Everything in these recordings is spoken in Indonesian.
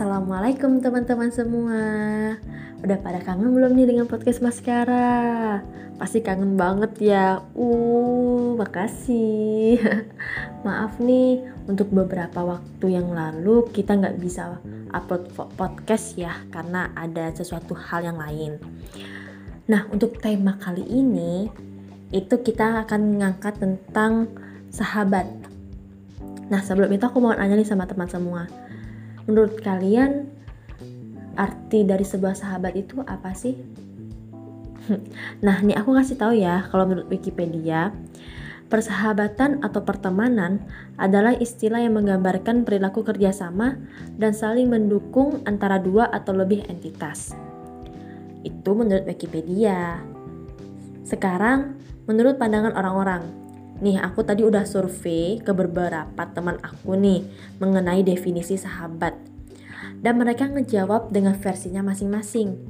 Assalamualaikum teman-teman semua. Udah pada kangen belum nih dengan podcast Maskara? Pasti kangen banget ya. Uh, makasih. Maaf nih, untuk beberapa waktu yang lalu kita nggak bisa upload podcast ya Karena ada sesuatu hal yang lain. Nah, untuk tema kali ini Itu kita akan mengangkat tentang sahabat. Nah, sebelum itu aku mau nanya nih sama teman semua Menurut kalian arti dari sebuah sahabat itu apa sih? Nah, nih aku kasih tahu ya, kalau menurut Wikipedia, persahabatan atau pertemanan adalah istilah yang menggambarkan perilaku kerjasama dan saling mendukung antara dua atau lebih entitas. Itu menurut Wikipedia. Sekarang, menurut pandangan orang-orang, Nih, aku tadi udah survei ke beberapa teman aku nih mengenai definisi sahabat. Dan mereka ngejawab dengan versinya masing-masing.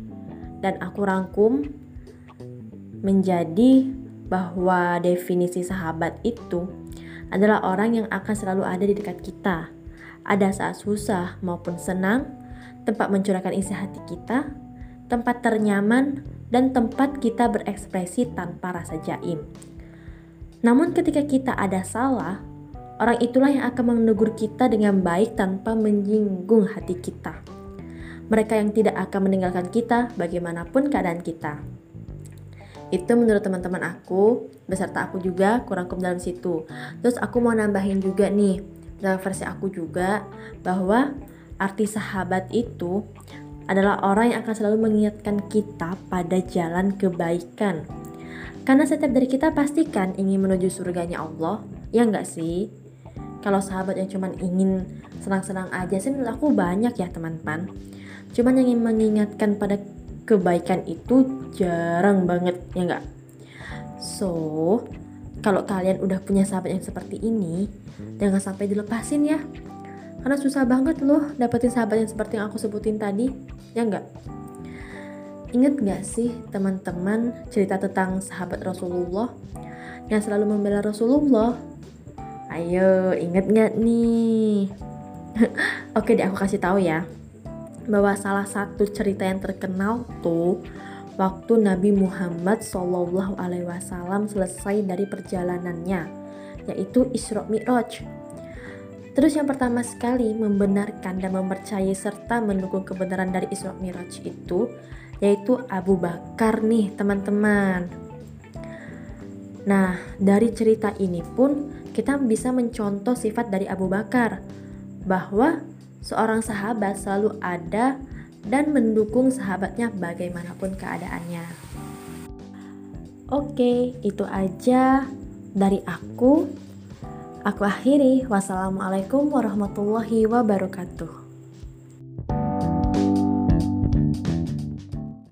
Dan aku rangkum menjadi bahwa definisi sahabat itu adalah orang yang akan selalu ada di dekat kita. Ada saat susah maupun senang, tempat mencurahkan isi hati kita, tempat ternyaman, dan tempat kita berekspresi tanpa rasa jaim. Namun ketika kita ada salah, orang itulah yang akan menegur kita dengan baik tanpa menyinggung hati kita. Mereka yang tidak akan meninggalkan kita bagaimanapun keadaan kita. Itu menurut teman-teman aku, beserta aku juga kurangkum dalam situ. Terus aku mau nambahin juga nih, dalam versi aku juga, bahwa arti sahabat itu adalah orang yang akan selalu mengingatkan kita pada jalan kebaikan karena setiap dari kita pastikan ingin menuju surganya Allah, ya enggak sih? Kalau sahabat yang cuman ingin senang-senang aja sih menurut aku banyak ya teman-teman. Cuman yang ingin mengingatkan pada kebaikan itu jarang banget, ya enggak? So, kalau kalian udah punya sahabat yang seperti ini, jangan sampai dilepasin ya. Karena susah banget loh dapetin sahabat yang seperti yang aku sebutin tadi, ya enggak? Ingat gak sih teman-teman cerita tentang sahabat Rasulullah yang selalu membela Rasulullah? Ayo, inget gak nih? Oke deh, aku kasih tahu ya. Bahwa salah satu cerita yang terkenal tuh waktu Nabi Muhammad Wasallam selesai dari perjalanannya, yaitu Isra Mi'raj. Terus yang pertama sekali membenarkan dan mempercayai serta mendukung kebenaran dari Isra Mi'raj itu yaitu Abu Bakar nih teman-teman. Nah, dari cerita ini pun kita bisa mencontoh sifat dari Abu Bakar bahwa seorang sahabat selalu ada dan mendukung sahabatnya bagaimanapun keadaannya. Oke, itu aja dari aku. Aku akhiri. Wassalamualaikum warahmatullahi wabarakatuh.